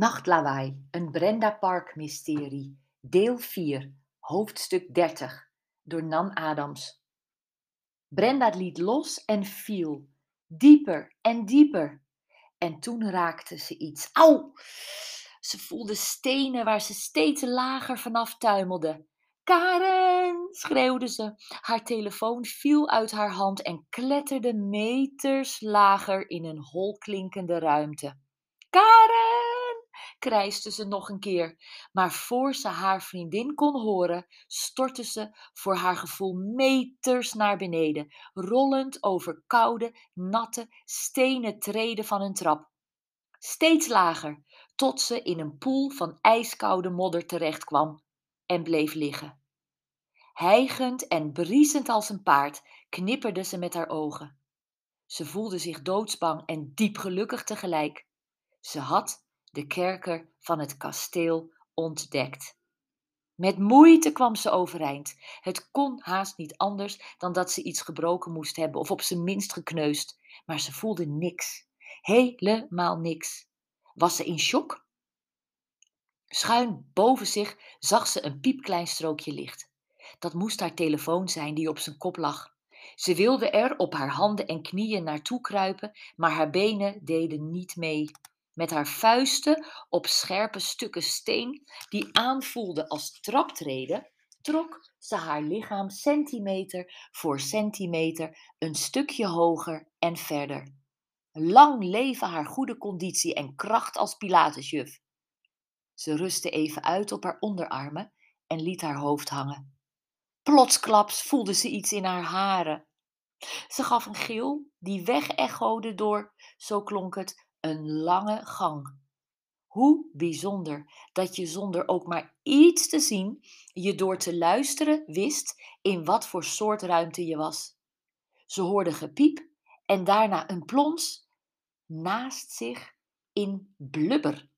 Nachtlawaai, een Brenda Park mysterie, deel 4, hoofdstuk 30, door Nan Adams. Brenda liet los en viel, dieper en dieper. En toen raakte ze iets. Au! Ze voelde stenen waar ze steeds lager vanaf tuimelde. Karen! schreeuwde ze. Haar telefoon viel uit haar hand en kletterde meters lager in een holklinkende ruimte. Karen! Krijste ze nog een keer. Maar voor ze haar vriendin kon horen, stortte ze voor haar gevoel meters naar beneden, rollend over koude, natte, stenen treden van een trap. Steeds lager, tot ze in een poel van ijskoude modder terechtkwam en bleef liggen. Hijgend en briesend als een paard knipperde ze met haar ogen. Ze voelde zich doodsbang en diep gelukkig tegelijk. Ze had de kerker van het kasteel ontdekt. Met moeite kwam ze overeind. Het kon haast niet anders dan dat ze iets gebroken moest hebben of op zijn minst gekneusd. Maar ze voelde niks. Helemaal niks. Was ze in shock? Schuin boven zich zag ze een piepklein strookje licht. Dat moest haar telefoon zijn die op zijn kop lag. Ze wilde er op haar handen en knieën naartoe kruipen, maar haar benen deden niet mee. Met haar vuisten op scherpe stukken steen die aanvoelden als traptreden, trok ze haar lichaam centimeter voor centimeter een stukje hoger en verder. Lang leven haar goede conditie en kracht als Pilatesjuf. Ze rustte even uit op haar onderarmen en liet haar hoofd hangen. Plotsklaps voelde ze iets in haar haren. Ze gaf een gil die wegechode door, zo klonk het, een lange gang. Hoe bijzonder dat je zonder ook maar iets te zien, je door te luisteren wist in wat voor soort ruimte je was. Ze hoorde gepiep en daarna een plons naast zich in blubber.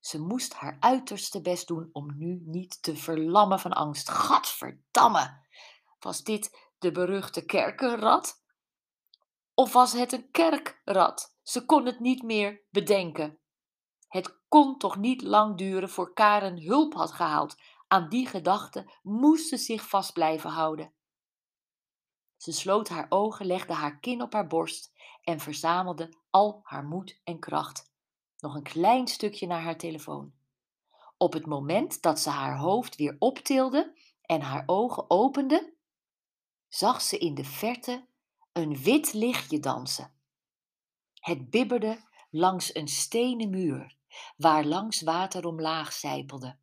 Ze moest haar uiterste best doen om nu niet te verlammen van angst. Gadverdamme! Was dit de beruchte kerkenrat? Of was het een kerkrat? Ze kon het niet meer bedenken. Het kon toch niet lang duren voor Karen hulp had gehaald. Aan die gedachte moest ze zich vast blijven houden. Ze sloot haar ogen, legde haar kin op haar borst en verzamelde al haar moed en kracht. Nog een klein stukje naar haar telefoon. Op het moment dat ze haar hoofd weer optilde en haar ogen opende, zag ze in de verte een wit lichtje dansen. Het bibberde langs een stenen muur, waar langs water omlaag zijpelde.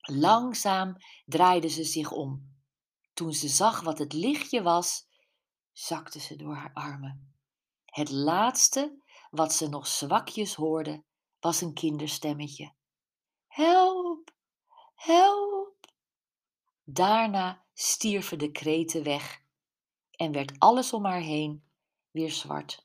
Langzaam draaide ze zich om. Toen ze zag wat het lichtje was, zakte ze door haar armen. Het laatste wat ze nog zwakjes hoorde, was een kinderstemmetje. Help, help. Daarna stierven de kreten weg en werd alles om haar heen weer zwart.